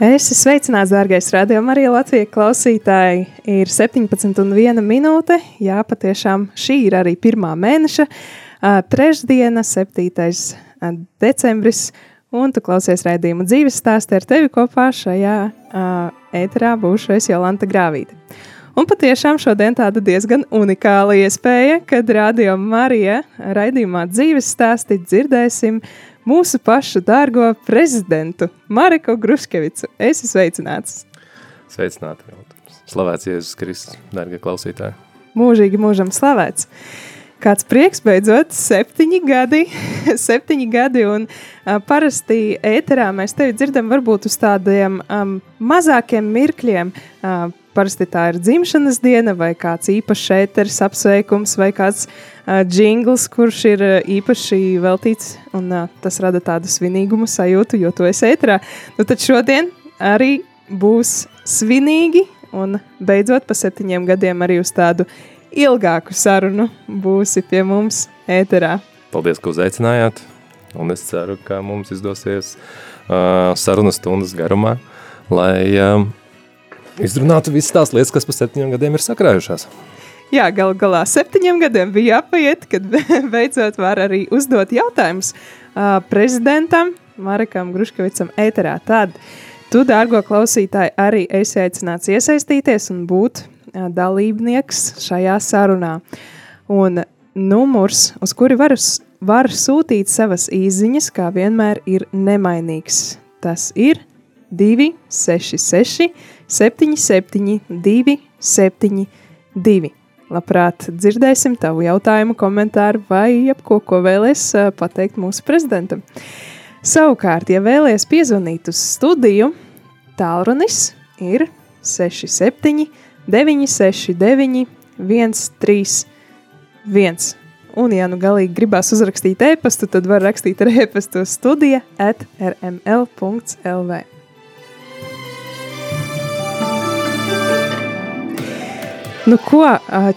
Es esmu sveicināts, dārgais radījuma arī Latvijas klausītāji. Ir 17,1 minūte. Jā, patiešām šī ir arī pirmā mēneša, trešdiena, 7. decembris. Un tu klausies raidījumu dzīves stāstā ar tevi kopā šajā ēterā būšu es Jolanta Grāvīte. Un patiešām šodien tāda diezgan unikāla iespēja, kad Radio Marija raidījumā dzīves stāstī dzirdēsim uh, mūsu pašu dārgo prezidentu Mareku Gruškevicu. Es esmu sveicināts. Sveicināti. Slavēts Jēzus Kristus, dārgie klausītāji. Mūžīgi mūžam slavēts. Kāds prieks beidzot, septiņi gadi, septiņi gadi, un uh, parasti ēterā mēs tevi dzirdam varbūt uz tādiem um, mazākiem mirkļiem, uh, Parasti tā ir dzimšanas diena, vai kāds īpašs ēteris, apsveikums, vai kāds uh, jingls, kurš ir uh, īpaši veltīts, un uh, tas rada tādu svinīgumu sajūtu, jo to es ēterā. Nu, tad šodien arī būs svinīgi, un beidzot pa septiņiem gadiem arī uz tādu ilgāku sarunu būsi pie mums ēterā. Paldies, ka uzaicinājāt, un es ceru, ka mums izdosies uh, sarunas stundas garumā, lai uh, izrunātu visas tās lietas, kas pa septiņiem gadiem ir sakrājušās. Jā, gal galā septiņiem gadiem bija jāpaiet, kad beidzot var arī uzdot jautājumus uh, prezidentam Marekam Gruškevicam ēterā. Tad tu, dārgo klausītāji, arī esi aicināts iesaistīties un būt uh, dalībnieks šajā sarunā. Un numurs, uz kuri var, var sūtīt savas īziņas, kā vienmēr ir nemainīgs. Tas ir 266 77, 272. Labprāt, dzirdēsim tavu jautājumu, komentāru vai jebko, ko vēlēs pateikt mūsu prezidentam. Savukārt, ja vēlaties piezvanīt uz studiju, tālrunis ir 67, 969, 131. Un, ja nu galīgi gribās uzrakstīt e-pastu, tad var rakstīt ar e-pastu studija at rml.lv. Nu, ko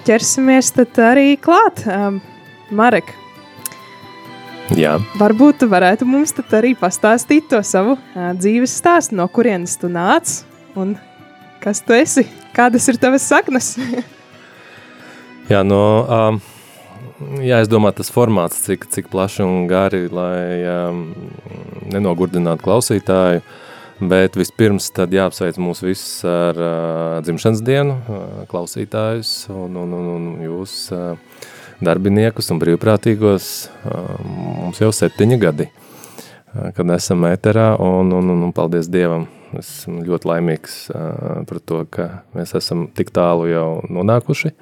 ķersimies tad arī klāt, Marek? Jā. Varbūt tu varētu mums arī pastāstīt to savu dzīves stāstu, no kurienes tu nāc un kas tu esi, kādas ir tavas saknes. jā, no, um, jā, es domāju, tas formāts, cik, cik plaši un gari, lai um, nenogurdinātu klausītāju. Uh, Bet vispirms jāapsveic mūs visus ar uh, dzimšanas dienu, uh, klausītājus un, un, un, un jūs uh, darbiniekus un brīvprātīgos. Uh, mums jau septiņi gadi, uh, kad esam ēterā un, un, un, un paldies Dievam. Esmu ļoti laimīgs uh, par to, ka mēs esam tik tālu jau nonākuši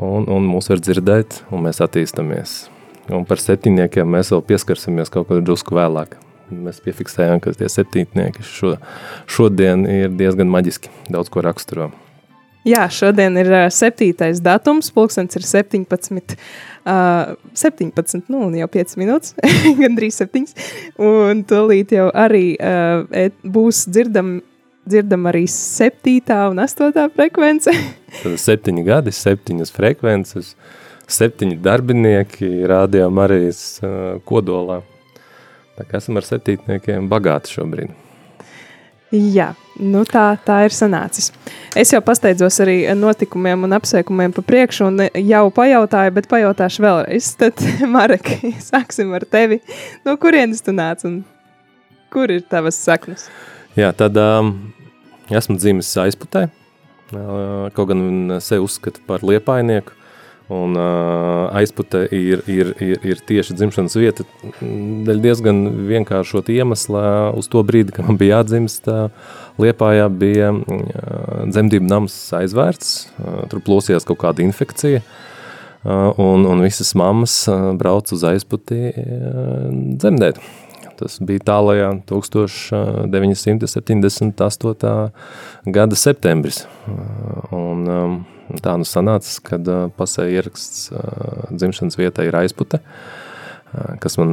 un, un mūs var dzirdēt un mēs attīstamies. Un par septiņniekiem mēs vēl pieskarsimies kaut kad drusku vēlāk mēs piefiksējām, ka tie septītnieki šo, šodien ir diezgan maģiski, daudz ko raksturo. Jā, šodien ir septītais datums, pulkstens ir 17, uh, 17, nu, jau 5 minūtes, gandrīz 7, un tūlīt jau arī uh, et, būs dzirdam, dzirdam arī 7. un 8. frekvence. Tad 7 gadi, 7 frekvences, 7 darbinieki rādījām arī uh, kodolā. Tā kā esam ar septītniekiem bagāti šobrīd. Jā, nu tā, tā ir sanācis. Es jau pasteidzos arī notikumiem un apsveikumiem pa priekšu un jau pajautāju, bet pajautāšu vēlreiz. Tad, Marek, sāksim ar tevi. No kurienes tu nāc un kur ir tavas saknes? Jā, tad um, esmu dzimis aizputē, kaut gan sevi uzskata par liepainieku, un aizpute ir, ir, ir, ir tieši dzimšanas vieta, daļ diezgan vienkāršot iemesla uz to brīdi, kad man bija jādzimst, Liepājā bija dzemdību nams aizvērts, tur plosījās kaut kāda infekcija, un, un visas mammas brauc uz aizputi dzemdēt. Tas bija tālajā 1978. gada septembris. Un, um, tā nu sanāca, kad uh, pasē ieraksts uh, dzimšanas vietai ir aizpute, uh, kas man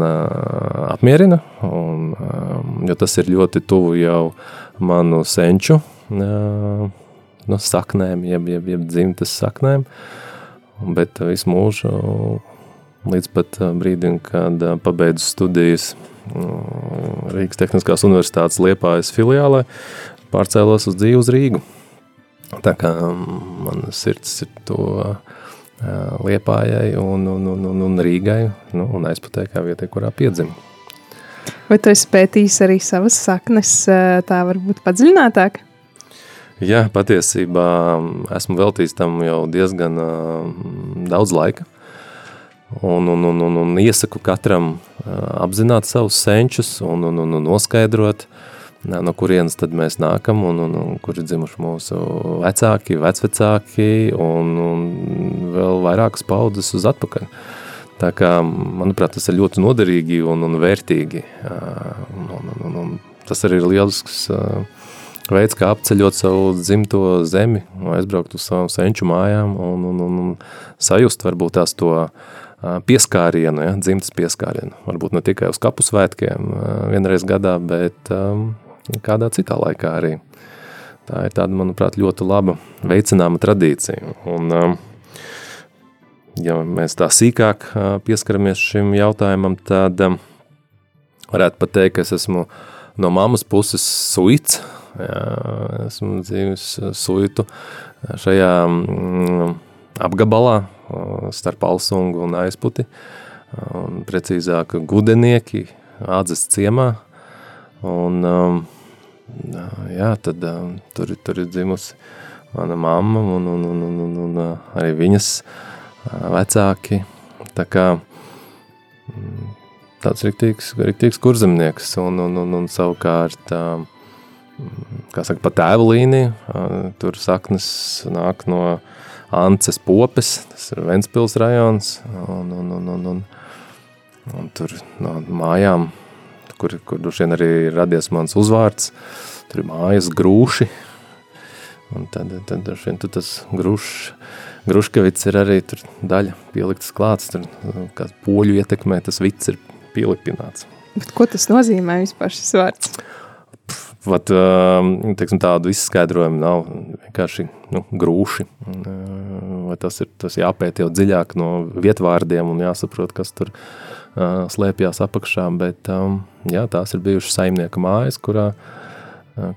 apmierina, un, um, jo tas ir ļoti tuvu jau manu senču no saknēm, jeb, jeb, jeb dzimtas saknēm, bet visu mūžu līdz pat brīdim, kad pabeidzu studijas Rīgas Tehniskās universitātes Liepājas filiālē, pārcēlos uz dzīvi uz Rīgu. Tā kā man sirds ir to Liepājai un, un, un, un, un Rīgai nu, un aizputē kā vietai, kurā piedzima. Vai tu esi pētījis arī savas saknes tā varbūt padziļinātāk? Jā, patiesībā esmu veltījis tam jau diezgan uh, daudz laika. Un, un, un, un, un iesaku katram apzināt savus senčus un, un, un, un noskaidrot, no kurienes tad mēs nākam un, un, un kur ir dzimuši mūsu vecāki, vecvecāki un, un vēl vairākas paudzes uz atpakaļ. Tā kā, manuprāt, tas ir ļoti noderīgi un, un vērtīgi. Un, un, un, un tas arī ir lielisks veids, kā apceļot savu dzimto zemi, aizbraukt uz savām senču mājām un, un, un, un sajust varbūt tās to uh, pieskārienu, ja, dzimtas pieskārienu. Varbūt ne tikai uz kapu svētkiem vienreiz gadā, bet kādā citā laikā arī. Tā ir tāda, manuprāt, ļoti laba veicināma tradīcija. Un, ja mēs tā sīkāk pieskaramies šim jautājumam, tad varētu pat teikt, ka es esmu no mammas puses suits, jā, esmu dzīvis suitu šajā apgabalā, starp Alsungu un Aizputi, un precīzāk gudenieki Ādzes ciemā, un jā, tad tur, tur ir dzimusi mana mamma un, un, un, un, un, un arī viņas vecāki, tā kā tāds riktīgs, riktīgs kurzemnieks, un, un, un, un savukārt, kā saka, pa tēvu līniju, tur saknes nāk no Ances popes, tas ir Ventspils rajons, un, un, un, un, un, un tur no mājām, kur, kur dušien arī ir radies mans uzvārds, tur ir mājas grūši, un tad, tad dušien tu tas grūšs, Gruškevits ir arī tur daļa pieliktas klāts, tur kāds poļu ietekmē, tas vits ir pielipināts. Bet ko tas nozīmē vispār šis vārds? Vat, um, teiksim, tādu izskaidrojumu nav vienkārši nu, grūši. Uh, vai tas ir tas jāpēt jau dziļāk no vietvārdiem un jāsaprot, kas tur uh, slēpjās apakšā, bet jā, tās ir bijušas saimnieka mājas, kurā,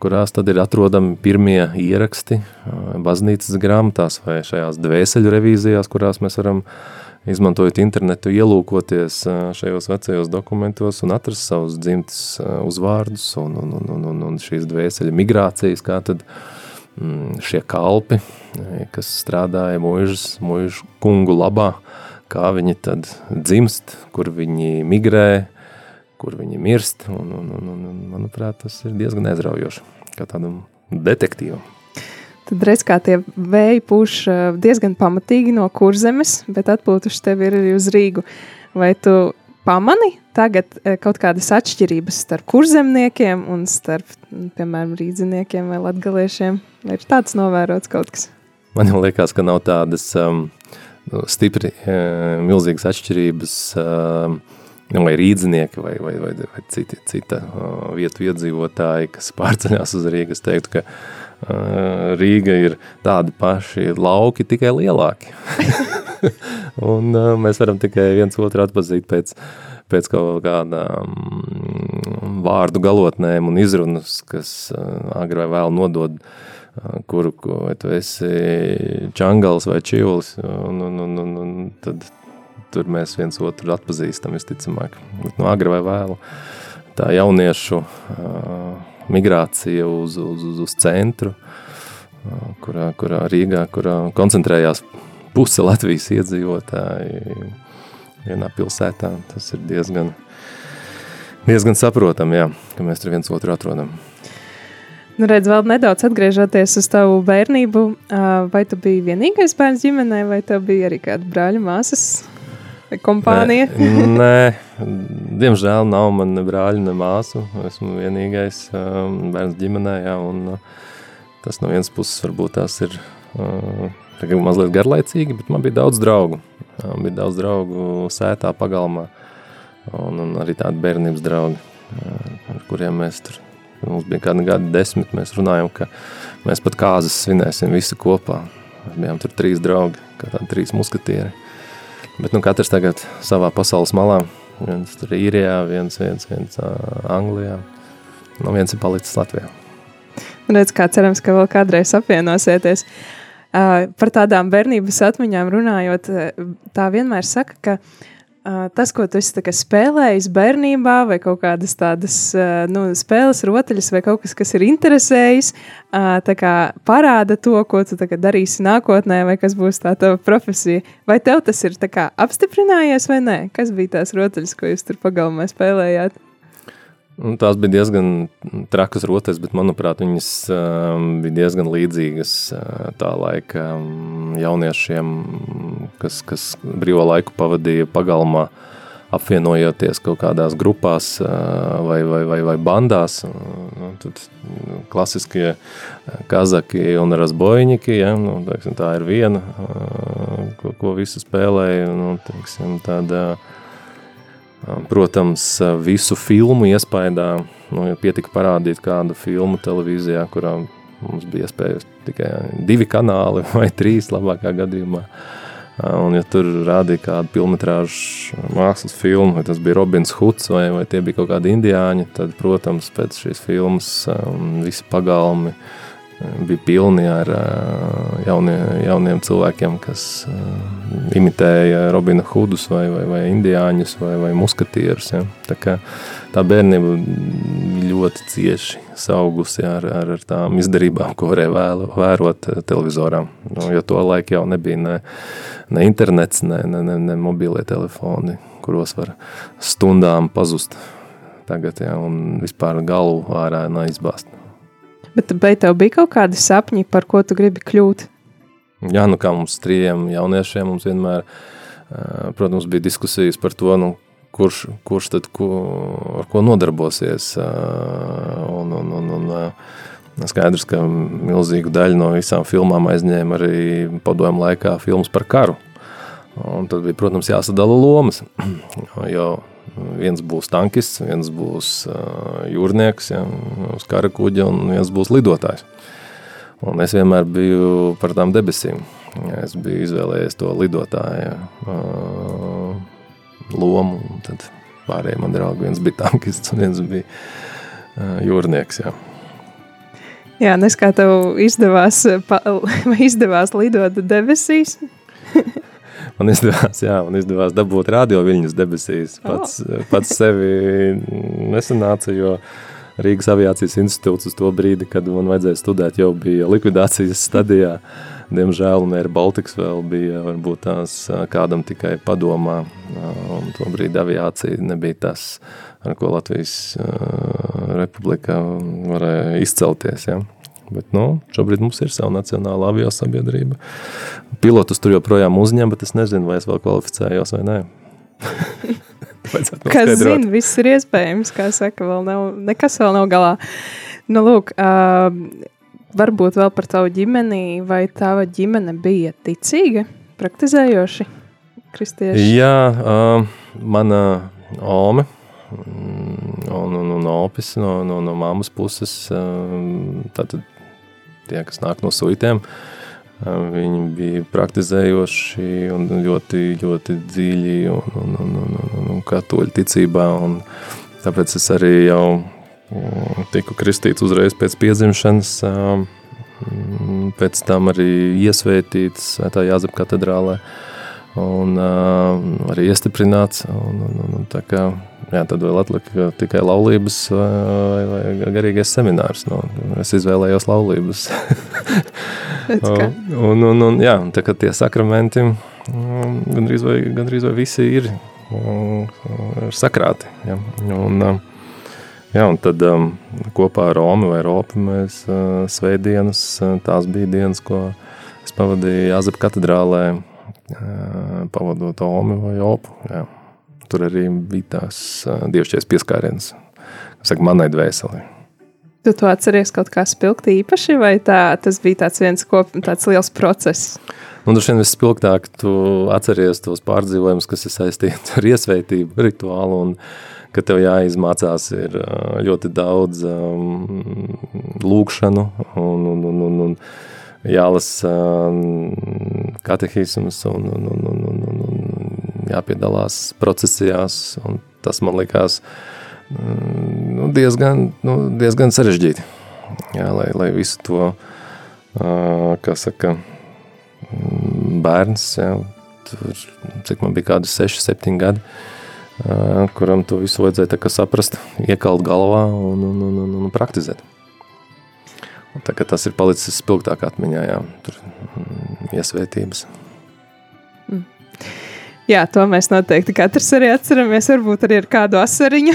kurās tad ir atrodami pirmie ieraksti baznīcas grāmatās vai šajās dvēseļu revīzijās, kurās mēs varam uh, izmantojot internetu, ielūkoties šajos vecajos dokumentos un atrast savus dzimtas uzvārdus un, un, un, un, un, šīs dvēseļa migrācijas, kā tad mm, šie kalpi, kas strādāja muižas, muižu kungu labā, kā viņi tad dzimst, kur viņi migrē, kur viņi mirst, un, un, un, un manuprāt, tas ir diezgan aizraujoši, kā tādam detektīvam. Tad redz, kā tie vēji pūš diezgan pamatīgi no kurzemes, bet atpūtuši tevi ir arī uz Rīgu. Vai tu pamani tagad kaut kādas atšķirības starp kurzemniekiem un starp, piemēram, rīdziniekiem vai latgaliešiem? Vai ir tāds novērots kaut kas? Man jau liekas, ka nav tādas um, stipri, um, milzīgas atšķirības um, vai rīdzinieki vai, vai, vai, vai citi, cita uh, vietu iedzīvotāji, kas pārceļās uz Rīgas, teiktu, ka Eh, Rīga ir tādi paši lauki, tikai lielāki. un uh, mēs varam tikai viens otru atpazīt pēc, pēc kaut kādām mm, vārdu galotnēm un izrunas, kas uh, agri vai vēl nodod, kuru, vai tu esi čangals vai čivlis, un, un, un, un, un tad tur mēs viens otru atpazīstam, visticamāk. Bet no agri vai vēlu tā jauniešu uh, migrācija uz, uz, uz, uz centru kurā, kurā Rīgā, kurā koncentrējās puse Latvijas iedzīvotāji vienā pilsētā. Tas ir diezgan, diezgan saprotam, jā, ka mēs tur viens otru atrodam. Nu, redz, vēl nedaudz atgriežoties uz tavu bērnību, vai tu biji vienīgais bērns ģimenē, vai tev bija arī kāda brāļa māsas kompānija? Nē, nē, diemžēl nav man ne brāļa, ne māsu. Esmu vienīgais bērns ģimenē, jā, un tas no vienas puses varbūt tās ir tagad mazliet garlaicīgi, bet man bija daudz draugu. Man bija daudz draugu sētā pagalmā, un, un arī tādi bērnības draugi, ar kuriem mēs tur Mums bija kādi gadi desmit, mēs runājam, ka mēs pat kāzas svinēsim visi kopā. Mēs bijām tur trīs draugi, kā tādi trīs muskatieri. Bet nu katrs tagad savā pasaules malā. Viens tur īrijā, viens, viens, viens uh, Anglijā. Nu viens ir palicis Latvijā. Redz, kā cerams, ka vēl kādreiz apvienosieties. Uh, par tādām bērnības atmiņām runājot, tā vienmēr saka, ka uh, tas, ko tu esi spēlējis bērnībā, vai kaut kādas tādas nu, spēles rotaļas, vai kaut kas, kas ir interesējis, kā, parāda to, ko tu darīsi nākotnē, vai kas būs tā tava profesija. Vai tev tas ir kā, apstiprinājies vai nē? Kas bija tās rotaļas, ko jūs tur pagalmā spēlējāt? Un tās bija diezgan trakas rotas, bet, manuprāt, viņas um, bija diezgan līdzīgas uh, tā laika um, jauniešiem, kas, kas brīvo laiku pavadīja pagalmā, apvienojoties kaut kādās grupās uh, vai, vai, vai, vai bandās. Uh, tad klasiskie kazaki un razbojņiki, ja, nu, teiksim, tā ir viena, uh, ko, ko visi spēlēja. Nu, teiksim, tāda, uh, Protams, visu filmu iespējā, nu, ja pietika parādīt kādu filmu televīzijā, kurā mums bija iespējas tikai divi kanāli vai trīs labākā gadījumā. Un, ja tur rādīja kādu filmu mākslas filmu, vai tas bija Robins Hoods vai, vai tie bija kaut kādi indiāņi, tad, protams, pēc šīs filmas um, visi pagalmi uh, bija pilni ar jaunie, jauniem cilvēkiem, kas imitēja Robina Hudus vai, vai, vai indiāņus vai, vai muskatierus. Ja. Tā, kā, tā bērnība ļoti cieši saugusi ar, ar, ar tām izdarībām, ko varēja vēlu, vērot televizorā. Nu, jo to laiku jau nebija ne, ne internets, ne, ne, ne, ne mobilie telefoni, kuros var stundām pazust tagad, ja, un vispār galvu ārā neizbāzt. Bet vai tev bija kaut kādi sapņi, par ko tu gribi kļūt? Jā, nu kā mums trījiem jauniešiem, mums vienmēr, protams, bija diskusijas par to, nu, kurš, kurš tad ko, ar ko nodarbosies. Un, un, un, un skaidrs, ka milzīgu daļu no visām filmām aizņēma arī padomu laikā filmas par karu. Un tad bija, protams, jāsadala lomas, jo viens būs tankists, viens būs jūrnieks, ja, uz kara kuģa, un viens būs lidotājs. Un es vienmēr biju par tām debesīm. Es biju izvēlējies to lidotāju uh, lomu, tad pārējie man draugi, viens bija tankists, un viens bija jūrnieks, jā. Jā, nes kā tev izdevās, pa, izdevās lidot debesīs? man izdevās, jā, man izdevās dabūt radio viļņas debesīs. Pats, oh. pats sevi nesanāca, jo Rīgas aviācijas institūts uz to brīdi, kad man vajadzēja studēt, jau bija likvidācijas stadijā. Diemžēl Mēra Baltiks vēl bija varbūt tās kādam tikai padomā, un to brīdi aviācija nebija tas, ar ko Latvijas republika varēja izcelties, ja. Bet, nu, šobrīd mums ir sava nacionāla avio sabiedrība. Pilotus tur joprojām uzņem, bet es nezinu, vai es vēl kvalificējos vai nē. Kas zina, viss ir iespējams, kā saka, vēl nav, nekas vēl nav galā. Nu, lūk, uh, varbūt vēl par tavu ģimeni, vai tava ģimene bija ticīga, praktizējoši kristieši? Jā, uh, mana ome, mm, un, un, un opis no, no, no mammas puses, uh, tātad tie, kas nāk no suitiem, viņi bija praktizējoši un ļoti, ļoti dziļi un, un, un, un, un, un katoļu ticībā, un tāpēc es arī jau tiku kristīts uzreiz pēc piedzimšanas, pēc tam arī iesvētīts Svētā Jāzep katedrālē, un uh, arī iestiprināts, un, un, un, un tā kā, Jā, tad vēl atlika tikai laulības vai, vai garīgais seminārs. No, es izvēlējos laulības. un, un, un, un, jā, tā kā tie sakramenti gandrīz vai, gandrīz vai visi ir, ir sakrāti. Ja. Un, jā, un tad kopā ar Romu vai Ropu mēs svētdienas, tās bija dienas, ko es pavadīju Jāzep katedrālē, pavadot Omi vai Opu. Jā. Tur arī bija tās dievišķais pieskārienas, kas saka manai dvēselē. Tu to atceries kaut kā spilgti īpaši, vai tā, tas bija tāds viens kop, tāds liels process? Nu, droši vien vispilgtāk tu atceries tos pārdzīvojumus, kas ir saistīti ar iesvētību, rituālu, un ka tev jāizmācās ir ļoti daudz um, lūkšanu un, un, un, un, un jālasa um, katehisms un, un, un, un, un, un, un jāpiedalās procesijās, un tas man likās mm, nu, diezgan, nu, diezgan sarežģīti. Jā, lai, lai visu to, kā saka, mm, bērns, jā, tur, cik man bija kādi 6, 7 gadi, kuram to visu vajadzēja saprast, iekalt galvā un, un, un, un, un praktizēt. Un tā tas ir palicis spilgtāk atmiņā, jā, tur mm, iesvētības. Jā, to mēs noteikti katrs arī atceramies. Varbūt arī ar kādu asariņu.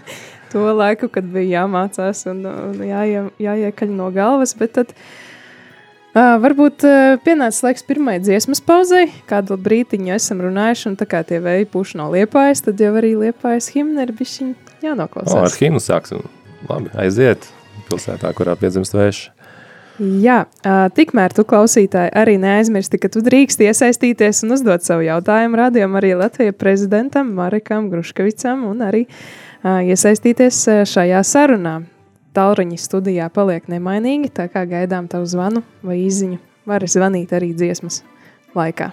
to laiku, kad bija jāmācās un, un jāie, jāiekaļ no galvas. Bet tad uh, varbūt uh, pienācis laiks pirmai dziesmas pauzei. Kādu brītiņu esam runājuši, un tā kā tie vēji pūš no liepājas, tad jau arī liepājas himna ir bišķiņ jānoklausās. O, ar himnu sāksim. Labi, aiziet pilsētā, kurā piedzimst vējš. Jā, tikmēr tu klausītāji arī neaizmirsti, ka tu drīkst iesaistīties un uzdot savu jautājumu radījumam arī Latvijas prezidentam Marekam Gruškavicam un arī iesaistīties šajā sarunā. Talriņi studijā paliek nemainīgi, tā kā gaidām tavu zvanu vai izziņu. Vari zvanīt arī dziesmas laikā.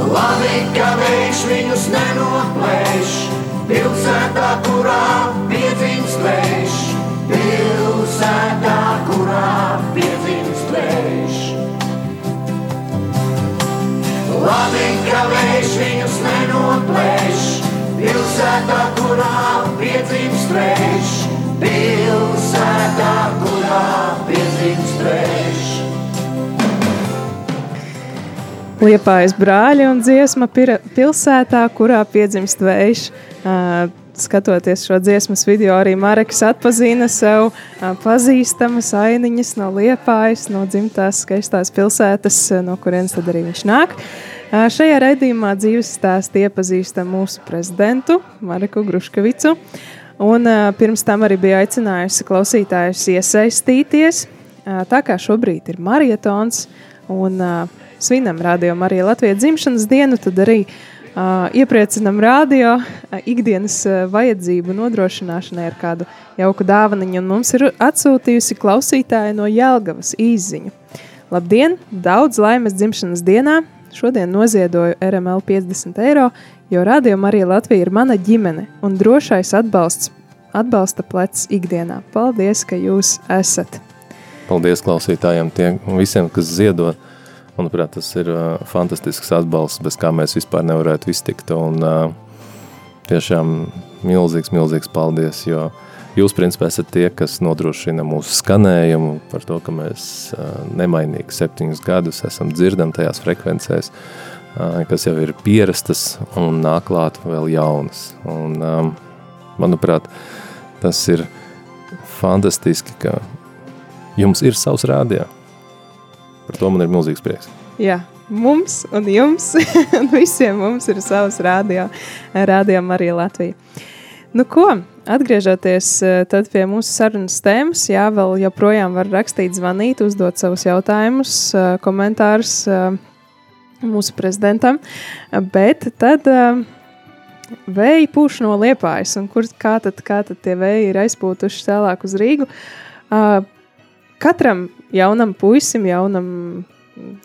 Labi, ka vējš viņus nenoplēš, pilsētā, kurā piedzimst vējš, pilsētā, kurā piedzimst vējš. Labi, ka vējš viņus nenoplēš, pilsētā, kurā piedzimst vējš, pilsētā, kurā piedzimst vējš. Liepājas brāļi un dziesma pira, pilsētā, kurā piedzimst vējš. Uh, skatoties šo dziesmas video, arī Mareks atpazina sev pazīstamas ainiņas no Liepājas, no dzimtās skaistās pilsētas, no kurienes tad arī viņš nāk. Šajā raidījumā dzīves stāstu iepazīstam mūsu prezidentu Mareku Gruškavicu. Un pirms tam arī bija aicinājusi klausītājus iesaistīties. Tā kā šobrīd ir marietons un uh, svinam rādījumu arī Latvijas dzimšanas dienu, tad arī uh, iepriecinam rādio uh, ikdienas uh, vajadzību nodrošināšanai ar kādu jauku dāvaniņu. Un mums ir atsūtījusi klausītāja no Jelgavas īziņu. Labdien! Daudz laimes dzimšanas dienā! Šodien noziedoju RML 50 eiro, jo rādījuma arī Latvija ir mana ģimene un drošais atbalsts, atbalsta plecs ikdienā. Paldies, ka jūs esat! Paldies klausītājiem, tiem visiem, kas ziedot Manuprāt, tas ir uh, fantastisks atbalsts, bez kā mēs vispār nevarētu iztikt. Un, uh, tiešām milzīgs, milzīgs paldies, jo jūs, principā, esat tie, kas nodrošina mūsu skanējumu par to, ka mēs uh, nemainīgi septiņus gadus esam dzirdami tajās frekvencēs, uh, kas jau ir pierastas un nāk klāt vēl jaunas. Un, um, manuprāt, tas ir fantastiski, ka jums ir savs rādījums Par to man ir milzīgs prieks. Jā, mums un jums un visiem mums ir savs rādio, rādio arī Latvija. Nu ko, atgriežoties eh, pie mūsu sarunas tēmas, jā, vēl joprojām var rakstīt, zvanīt, uzdot savus jautājumus, eh, komentārus eh, mūsu prezidentam, bet tad vēji pūš no liepājas, un kur, kā tad, kā tad tie vēji ir aizpūtuši tālāk uz Rīgu, katram jaunam puisim, jaunam,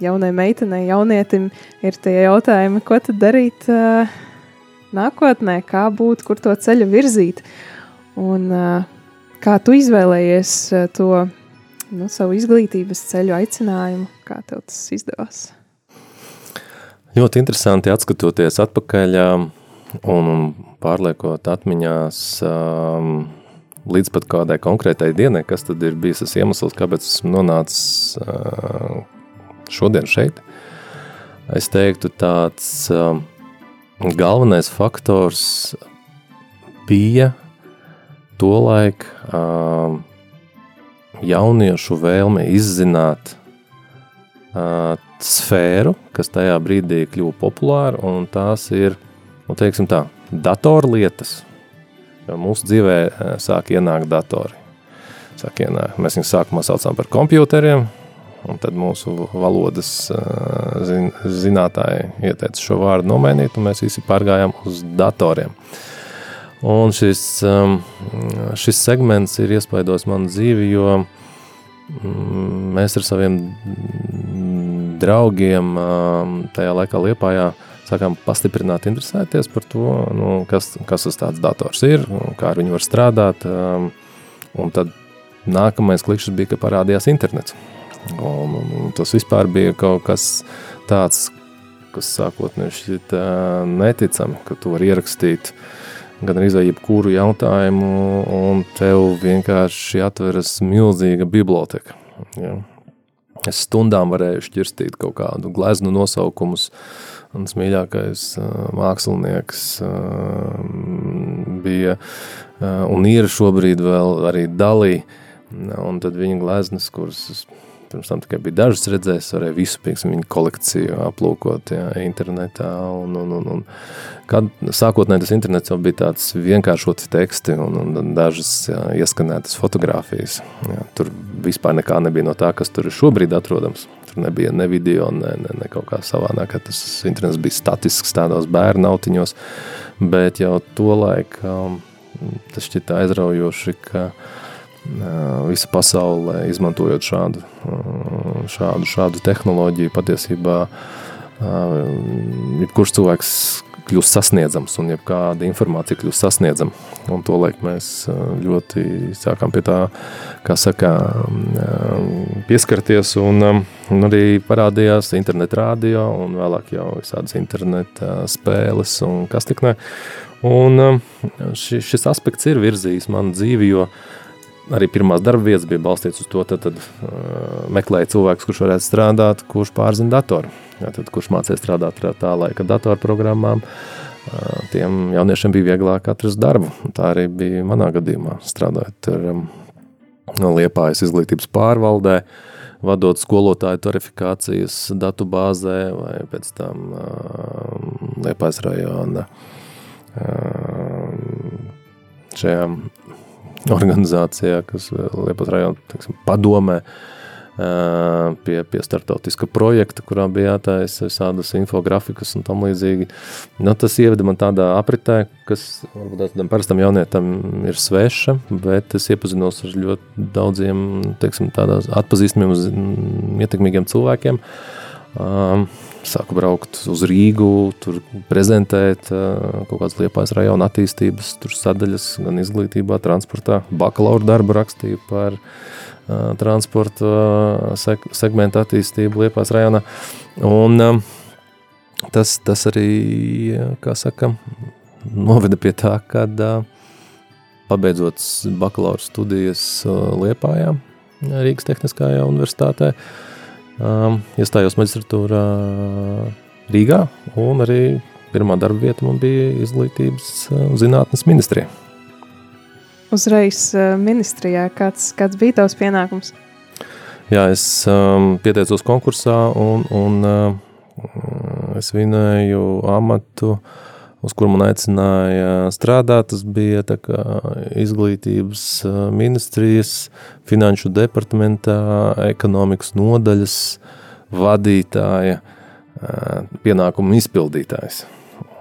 jaunai meitenei, jaunietim ir tie jautājumi, ko tad darīt uh, nākotnē, kā būt, kur to ceļu virzīt. Un uh, kā tu izvēlējies uh, to nu, savu izglītības ceļu aicinājumu, kā tev tas izdevās? Ļoti interesanti atskatoties atpakaļ un pārliekot atmiņās um, līdz pat kādai konkrētai dienai, kas tad ir bijis tas iemesls, kāpēc esmu nonācis šodien šeit. Es teiktu, tāds galvenais faktors bija tolaik jauniešu vēlme izzināt sfēru, kas tajā brīdī kļuva populāra, un tās ir, nu teiksim tā, datorlietas, Jo mūsu dzīvē eh, sāk ienākt datori. Sāk ienākt. Mēs viņus sākumā saucām par kompjuteriem, un tad mūsu valodas eh, zin, zinātāji ieteica šo vārdu nomainīt, un mēs visi pārgājām uz datoriem. Un šis, ehm, šis segments ir iespaidojis manu dzīvi, jo mm, mēs ar saviem draugiem ehm, tajā laikā Liepājā sākām pastiprināt interesēties par to, nu, kas, kas tas tāds dators ir, kā ar viņu var strādāt. Um, un tad nākamais klikšķis bija, ka parādījās internets. Un, un, tas vispār bija kaut kas tāds, kas sākotnēji šķiet uh, neticami, ka tu vari ierakstīt gan arī jebkuru jautājumu, un tev vienkārši atveras milzīga biblioteka. Ja. Es stundām varēju šķirstīt kaut kādu gleznu nosaukumus, uh, Mans mīļākais mākslinieks bija un ir šobrīd vēl arī Dalī. Un tad viņa gleznas, kuras pirms tam tikai bija dažas redzējis, varēja visu, pieksim, viņa kolekciju aplūkot jā, internetā. Un, un, un, un kad sākotnēji tas internets jau bija tāds vienkāršots teksti un, un dažas jā, ieskanētas fotogrāfijas. Jā, tur vispār nekā nebija no tā, kas tur ir šobrīd atrodams. Tur nebija ne video, ne, ne, ne kaut kā savādāk, tas internets bija statisks tādos bērnu autiņos, bet jau to laiku um, tas šķita aizraujoši, ka uh, visa pasaulē izmantojot šādu, uh, šādu, šādu tehnoloģiju patiesībā uh, jebkurš cilvēks kļūst sasniedzams un jebkāda informācija kļūst sasniedzama. Un to laik mēs ļoti sākām pie tā, kā saka, pieskarties un, un arī parādījās internet radio un vēlāk jau visādas interneta spēles un kas tik ne. Un šis aspekts ir virzījis manu dzīvi, jo arī pirmās darba vietas bija balstīts uz to, tad, tad uh, meklēja cilvēks, kurš varētu strādāt, kurš pārzina datoru. Jā, tad, kurš mācīja strādāt ar tā laika datorprogrammām, uh, tiem jauniešiem bija vieglāk atrast darbu. Tā arī bija manā gadījumā, strādājot ar um, Liepājas izglītības pārvaldē, vadot skolotāju tarifikācijas datu bāzē vai pēc tam uh, Liepājas rajona uh, šajā organizācijā, kas eh, Liepas rajona teiksim, padomē eh, pie, pie startautiska projekta, kurā bija jātaisa visādas infografikas un tam līdzīgi. Nu, tas ieveda man tādā apritē, kas varbūt tādam parastam jaunietam ir sveša, bet es iepazinos ar ļoti daudziem, teiksim, tādās atpazīstamiem, ietekmīgiem cilvēkiem. Um, sāku braukt uz Rīgu, tur prezentēt kaut kādas liepājas rajona attīstības sadaļas, gan izglītībā, transportā. Bakalaura darbu rakstīju par transporta seg segmentu attīstību liepājas rajonā. Un tas, tas arī, kā saka, noveda pie tā, kad pabeidzot bakalaura studijas Liepājā, Rīgas Tehniskajā universitātē, uh, um, iestājos maģistratūrā Rīgā, un arī pirmā darba vieta man bija izglītības un zinātnes ministrijā. Uzreiz ministrijā, kāds, kāds bija tavs pienākums? Jā, es um, pieteicos konkursā un, un uh, es vinēju amatu uh, uz kur man aicināja strādāt. Tas bija izglītības ministrijas, finanšu departamentā, ekonomikas nodaļas vadītāja, pienākumu izpildītājs.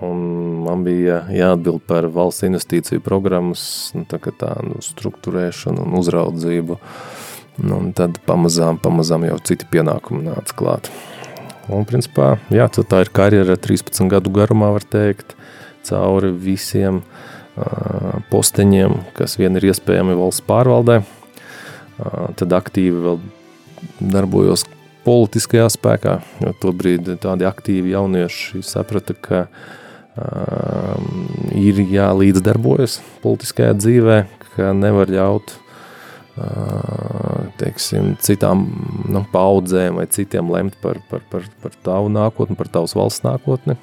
Un man bija jāatbild par valsts investīciju programmas nu, tā, tā, nu, struktūrēšanu un uzraudzību. Nu, un tad pamazām, pamazām jau citi pienākumi nāca klāt. Un, principā, jā, tā ir karjera 13 gadu garumā, var teikt cauri visiem uh, posteņiem, kas vien ir iespējami valsts pārvaldē. Uh, tad aktīvi vēl darbojos politiskajā spēkā, jo tobrīd tādi aktīvi jaunieši saprata, ka uh, ir jālīdzdarbojas politiskajā dzīvē, ka nevar ļaut teiksim, citām nu, paudzēm vai citiem lemt par, par, par, par tavu nākotni, par tavas valsts nākotni.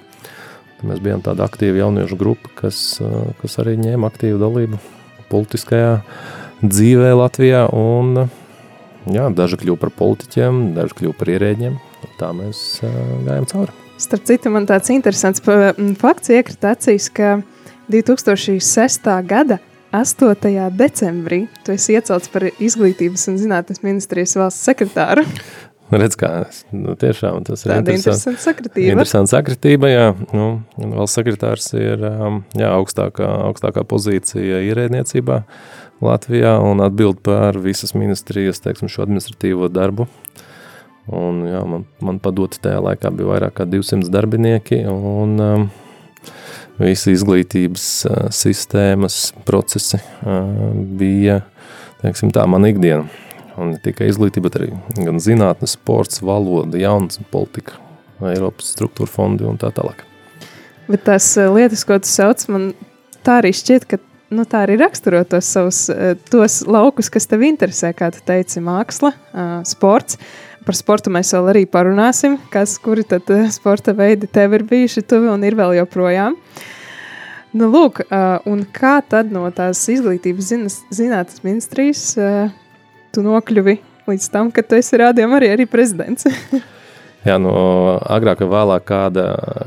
Mēs bijām tāda aktīva jauniešu grupa, kas, kas arī ņēma aktīvu dalību politiskajā dzīvē Latvijā. Un, jā, daži kļuva par politiķiem, daži kļuva par ierēģiem. Tā mēs gājām cauri. Starp citu, man tāds interesants fakts iekrita acīs, ka 2006. gada 8. decembrī tu esi iecelts par izglītības un zinātnes ministrijas valsts sekretāru. Redz, kā nu, tiešām tas ir Tāda interesanta sakritība. Interesanta sakritība, jā. Nu, valsts sekretārs ir um, jā, augstākā, augstākā pozīcija ierēdniecībā Latvijā un atbild par visas ministrijas, teiksim, šo administratīvo darbu. Un, jā, man, man padoti tajā laikā bija vairāk kā 200 darbinieki un um, visi izglītības uh, sistēmas procesi uh, bija, teiksim tā, man ikdiena. Un ne tikai izglītība, bet arī gan zinātnes, sports, valoda, jaunas politika, Eiropas struktūra fondi un tā tālāk. Bet tās eh, lietas, ko tu sauc, man tā arī šķiet, ka nu, tā arī raksturo tos savus eh, tos laukus, kas tev interesē, kā tu teici, māksla, eh, sports. Par sportu mēs vēl arī parunāsim, kas, kuri tad sporta veidi tev ir bijuši tuvi un ir vēl joprojām. Nu, lūk, un kā tad no tās izglītības zinātnes ministrijas tu nokļuvi līdz tam, ka tu esi rādījumā arī, arī prezidents. Jā, no agrāk vai vēlāk kāda,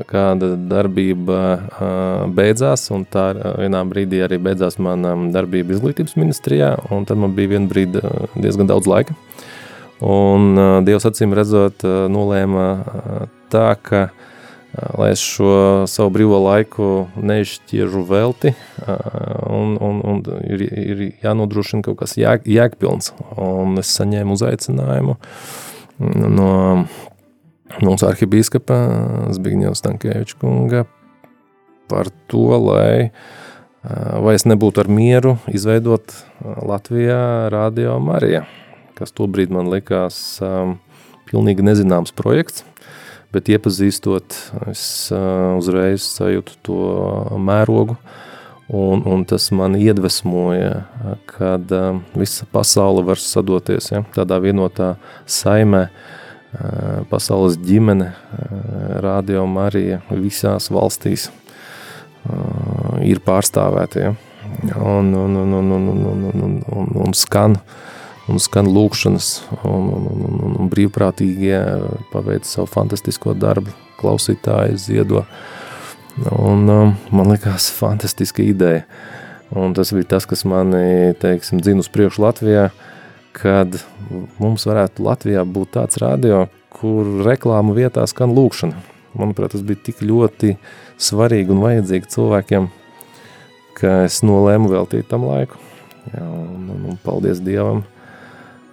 kāda darbība uh, beidzās, un tā vienā brīdī arī beidzās mana darbība izglītības ministrijā, un tad man bija viena brīdi diezgan daudz laika. Un uh, Dievs acīm redzot, uh, nolēma uh, tā, ka uh, lai es šo savu brīvo laiku neizšķiežu velti, un, un, un ir, ir jānodrošina kaut kas jēg, jēgpilns. Un es saņēmu uzaicinājumu no mūsu arhibīskapa Zbigņeva Stankēviča kunga par to, lai vai es nebūtu ar mieru izveidot Latvijā Radio Marija, kas tobrīd man likās um, pilnīgi nezināms projekts, bet iepazīstot, es uh, uzreiz sajūtu to mērogu, un, un tas man iedvesmoja, kad uh, visa pasaule var sadoties ja, tādā vienotā saimē, uh, pasaules ģimene, Radio Marija visās valstīs – uh, ir pārstāvēti. Ja? Un, un, un, un, un, un, un, un, un, skan, un skan lūkšanas, un, un, un, un, un brīvprātīgie paveic savu fantastisko darbu, klausītāji ziedo. Un, um, man likās fantastiska ideja. Un tas bija tas, kas mani, teiksim, dzina uz priekšu Latvijā, kad mums varētu Latvijā būt tāds radio, kur reklāmu vietā skan lūkšana. Manuprāt, tas bija tik ļoti svarīgi un vajadzīgi cilvēkiem, ka es nolēmu veltīt tam laiku. Jā, un, un, un paldies Dievam,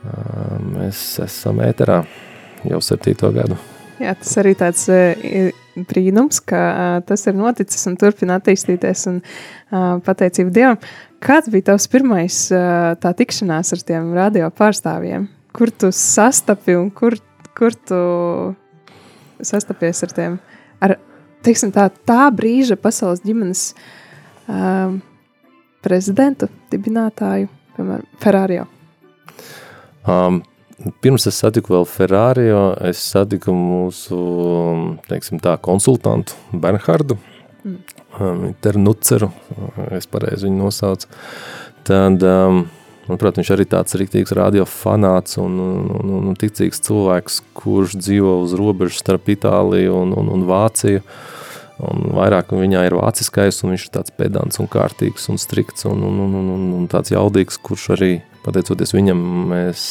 mēs esam ēterā jau septīto gadu. Jā, tas arī tāds brīnums, ka tas ir noticis un turpina attīstīties un pateicību Dievam. Kāds bija tavs pirmais tā tikšanās ar tiem radio pārstāvjiem? Kur tu sastapi un kur, kur tu sastapies ar tiem, ar, teiksim, tā, tā brīža pasaules ģimenes um, prezidentu, dibinātāju, piemēram, Ferrari. Um, pirms es satiku vēl Ferrari, es satiku mūsu teiksim, tā, konsultantu Bernhardu. Mm. Um, Ternuceru, es pareizi viņu nosaucu. Tad, um, manuprāt, viņš arī tāds rīktīgs radiofanāts un, un, un, un ticīgs cilvēks, kurš dzīvo uz robežas starp Itāliju un, un, un Vāciju. Un vairāk viņā ir vāciskais, un viņš ir tāds pedants un kārtīgs un strikts un, un, un, un, un tāds jaudīgs, kurš arī, pateicoties viņam, mēs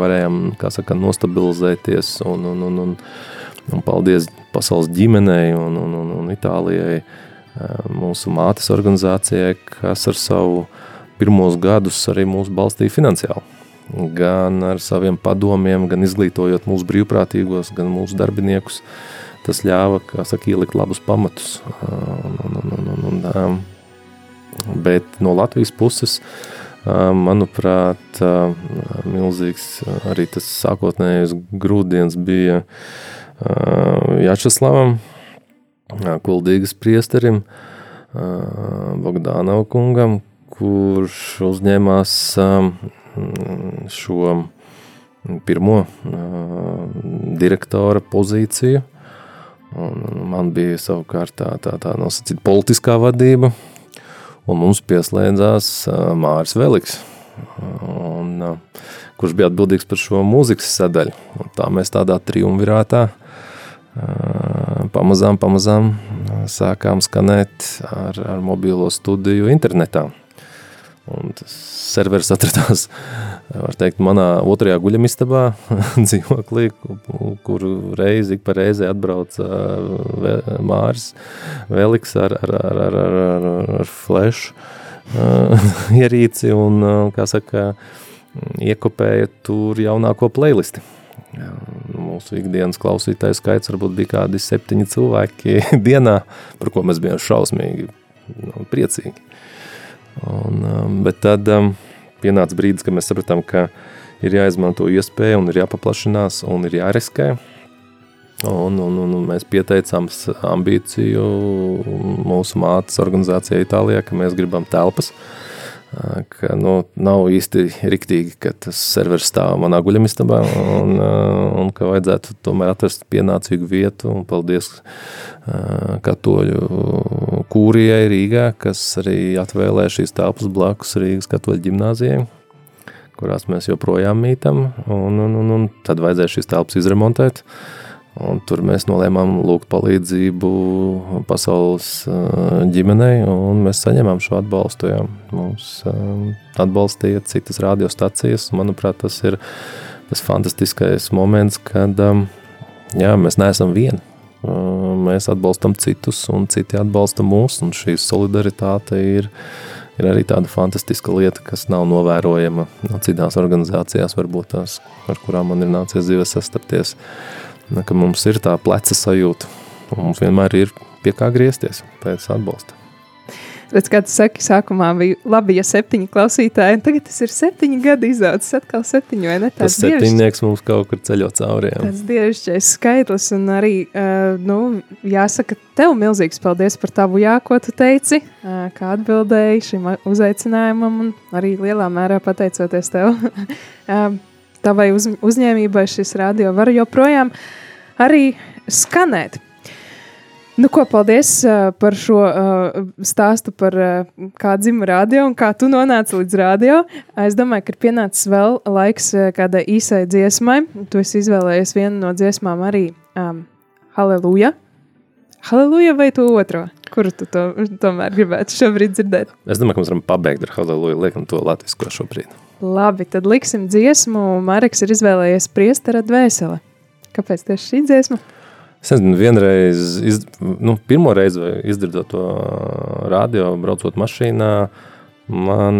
varējām, saka, nostabilizēties un, un, un, un, un paldies pasaules ģimenei un, un, un, un Itālijai, mūsu mātes organizācijai, kas ar savu pirmos gadus arī mūs balstīja finansiāli. Gan ar saviem padomiem, gan izglītojot mūsu brīvprātīgos, gan mūsu darbiniekus, uh, tas ļāva, saka, ielikt labus pamatus. Un, un, un, un, un, bet no Latvijas puses, manuprāt, milzīgs arī tas sākotnējais grūdienis bija Jačeslavam, kuldīgas priesterim, Bogdānau kungam, kurš uzņēmās šo pirmo direktora pozīciju. Un, man bija savukārt tā, tā, tā nosacīta politiskā vadība, un mums pieslēdzās Māris Veliks, un, kurš bija atbildīgs par šo mūzikas sadaļu. Un tā mēs tādā triumvirātā pamazām, pamazām sākām skanēt ar, ar mobilo studiju internetā. Un tas serveris atradās, var teikt, manā otrajā guļamistabā dzīvoklī, kur reizi ik pa reizē atbrauc uh, Māris Veliks ar, ar, ar, ar, ar, ar, ar flash uh, ierīci un, uh, kā saka, iekopēja tur jaunāko playlisti. Mūsu ikdienas klausītāju skaits varbūt bija kādi septiņi cilvēki dienā, par ko mēs bijām šausmīgi nu, priecīgi. Un, um, bet tad um, pienāca brīdis, kad mēs sapratām, ka ir jāizmanto iespēja un ir jāpaplašinās un ir jāriskē. Un, un, un, mēs pieteicām ambīciju mūsu mātes organizācijai Itālijā, ka mēs gribam telpas. Uh, ka nu, nav īsti riktīgi, ka tas serveris stāv manā guļamistabā un, un ka vajadzētu tomēr atrast pienācīgu vietu un paldies katoļu kūrijai Rīgā, kas arī atvēlē šīs telpas blakus Rīgas katoļu ģimnāzijai, kurās mēs joprojām mītam un, un, un, un tad vajadzēja šīs telpas izremontēt. Uh, Un tur mēs nolēmām lūgt palīdzību pasaules ģimenei, un mēs saņēmām šo atbalstu. Jā. Mums atbalstīja citas radiostacijas. Manuprāt, tas ir tas fantastiskais moments, kad jā, mēs neesam vieni. Mēs atbalstam citus, un citi atbalsta mūs, šī solidaritāte ir, ir arī tāda fantastiska lieta, kas nav novērojama no citās organizācijās, varbūt tās, ar kurām man ir nācies dzīvē sastapties. Uh, ka mums ir tā pleca sajūta un mums vienmēr ir pie kā griezties pēc atbalsta. Redz, kā tu saki, sākumā bija labi, ja septiņi klausītāji, un tagad tas ir septiņi gadi izaudzis atkal septiņi, vai ne? Tas septiņnieks mums kaut kur ceļo cauri. Jā. Tas dievišķais skaitlis, un arī, uh, nu, jāsaka tev milzīgs paldies par tavu jā, ko tu teici, uh, kā atbildēji šim uzaicinājumam, un arī lielā mērā pateicoties tev. uh, tavai uz, uzņēmībai šis radio var joprojām arī skanēt. Nu, ko, paldies uh, par šo uh, stāstu par uh, kā dzimta radio un kā tu nonāci līdz radio. Es domāju, ka ir pienācis vēl laiks uh, kādai īsai dziesmai. Tu esi izvēlējies vienu no dziesmām arī um, Halleluja. Halleluja vai tu otro? Kuru tu to, tomēr gribētu šobrīd dzirdēt? Es domāju, ka mēs varam pabeigt ar Halleluja, liekam to latvisko šobrīd. Labi, tad liksim dziesmu. Mareks ir izvēlējies priestera dvēseli. Kāpēc tieši šī dziesma? Es nezinu, vienreiz, iz, nu, pirmo reizi izdzirdot to radio, braucot mašīnā, man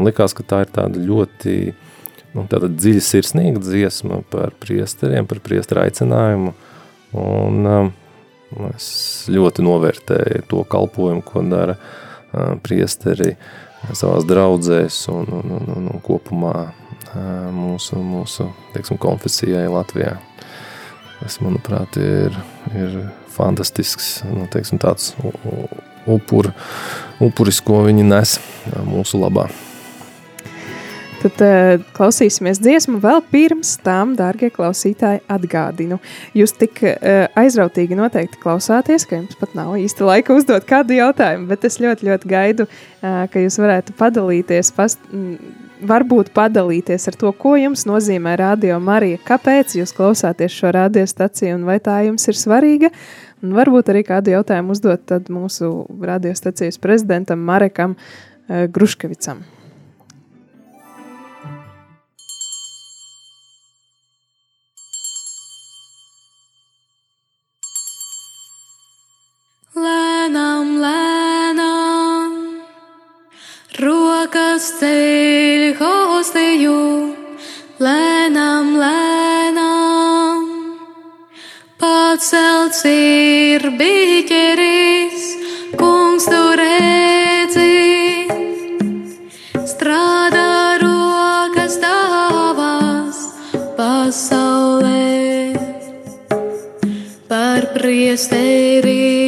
likās, ka tā ir tāda ļoti nu, tāda dziļa sirsnīga dziesma par priesteriem, par priesteru aicinājumu. Un, um, es ļoti novērtēju to kalpojumu, ko dara uh, priesteri savās draudzēs un, un, un, un, un kopumā uh, mūsu, mūsu teiksim, konfesijai Latvijā. Tas, manuprāt, ir, ir fantastisks nu, teiksim, tāds upur, upuris, ko viņi nes mūsu labā. Tad uh, klausīsimies dziesmu vēl pirms tam, dārgie klausītāji, atgādinu. Jūs tik uh, aizrautīgi noteikti klausāties, ka jums pat nav īsti laika uzdot kādu jautājumu, bet es ļoti, ļoti gaidu, uh, ka jūs varētu padalīties, past, varbūt padalīties ar to, ko jums nozīmē Radio Marija, kāpēc jūs klausāties šo radiostaciju un vai tā jums ir svarīga. Un varbūt arī kādu jautājumu uzdot mūsu radiostacijas prezidentam Marekam uh, rokas ceļ hostiju, lēnām, pacelts ir biķeris, kungs tur redzi, strādā rokas tavas pasaulē par priesteri.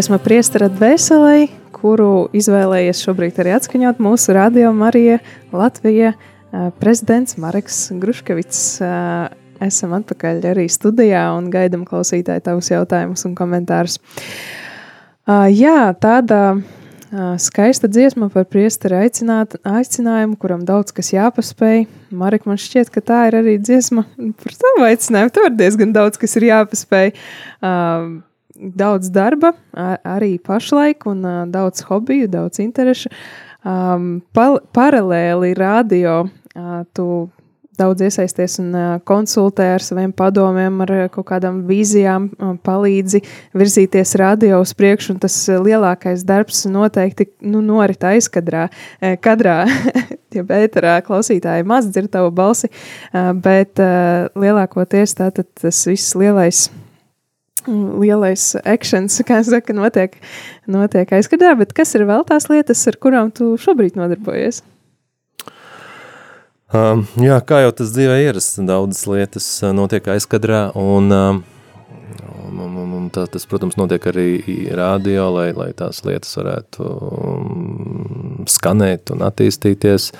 Dziesma priestera dvēselē, kuru izvēlējies šobrīd arī atskaņot mūsu radio Marija Latvija prezidents Mareks Gruškevits. Esam atpakaļ arī studijā un gaidam klausītāju tavus jautājumus un komentārus. Jā, tāda skaista dziesma par priesteri aicinājumu, kuram daudz kas jāpaspēj. Marek, man šķiet, ka tā ir arī dziesma par tavu aicinājumu. Tur diezgan daudz kas ir jāpaspēj. Daudz darba, arī pašlaik, un daudz hobiju, daudz interešu. Paralēli radio tu daudz iesaisties un konsultē ar saviem padomiem, ar kaut kādām vīzijām, palīdzi virzīties radio uz priekšu, un tas lielākais darbs noteikti nu, norit aizkadrā, kadrā, ja bētarā klausītāji maz dzird tavu balsi, bet lielākoties tātad tas viss lielais lielais akcents, kā saka, notiek, notiek aizkadrā, bet kas ir vēl tās lietas, ar kurām tu šobrīd nodarbojies? Um, jā, kā jau tas dzīvē ierasts, daudzas lietas uh, notiek aizkadrā, un, um, un, un, un tā, tas, protams, notiek arī rādio, lai, lai tās lietas varētu um, skanēt un attīstīties.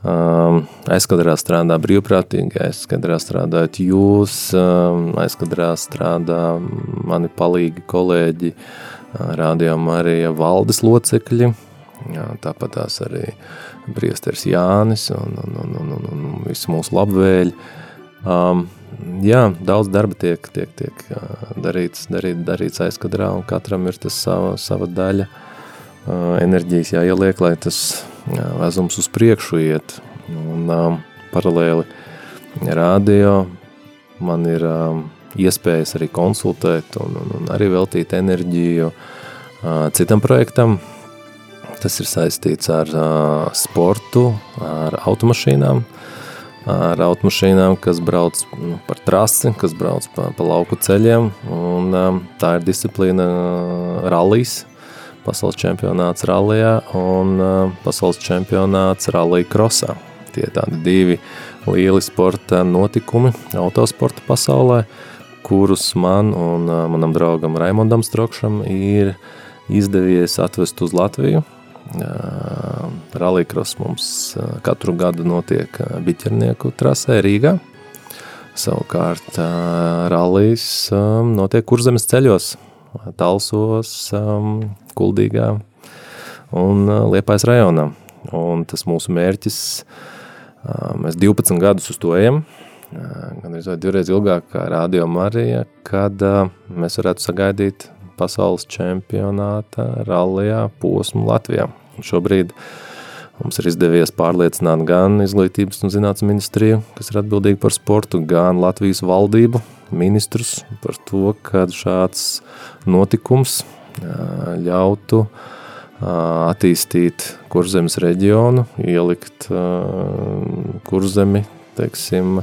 Um, aizkadrā strādā brīvprātīgi, aizkadrā strādājat jūs, um, aizkadrā strādā mani palīgi kolēģi, uh, rādījām arī valdes locekļi, jā, tāpat tās arī uh, priesteris Jānis un, un, un, un, un, un visi mūsu labvēļi. Um, jā, daudz darba tiek, tiek, tiek darīts, darīt, darīts aizkadrā, un katram ir tas sava, sava daļa uh, enerģijas jāieliek, lai tas vezums uz priekšu iet. Un paralēli radio man ir iespējas arī konsultēt un, un, un arī veltīt enerģiju citam projektam, Tas ir saistīts ar sportu, ar automašīnām, ar automašīnām, kas brauc nu, par trasi, kas brauc pa, pa lauku ceļiem. Un, tā ir disciplīna rallies, pasaules čempionāts rallijā un pasaules čempionāts rallija krosā. Tie ir tādi divi lieli sporta notikumi autosporta pasaulē, kurus man un manam draugam Raimondam Strokšam ir izdevies atvest uz Latviju – Rallycross mums katru gadu notiek biķernieku trasē Rīgā. Savukārt rallijas notiek kurzemes ceļos, Talsos, Kuldīgā un Liepājas rajonā. Un tas mūsu mērķis, mēs 12 gadus uz to ejam, gan arī divreiz ilgāk kā Rādio Marija, kad mēs varētu sagaidīt pasaules čempionāta rallijā posmu Latvijā. Un šobrīd mums ir izdevies pārliecināt gan izglītības un zinātnes ministriju, kas ir atbildīga par sportu, gan Latvijas valdību ministrus par to, ka šāds notikums ļautu attīstīt kurzemes reģionu, ielikt kurzemi, teiksim,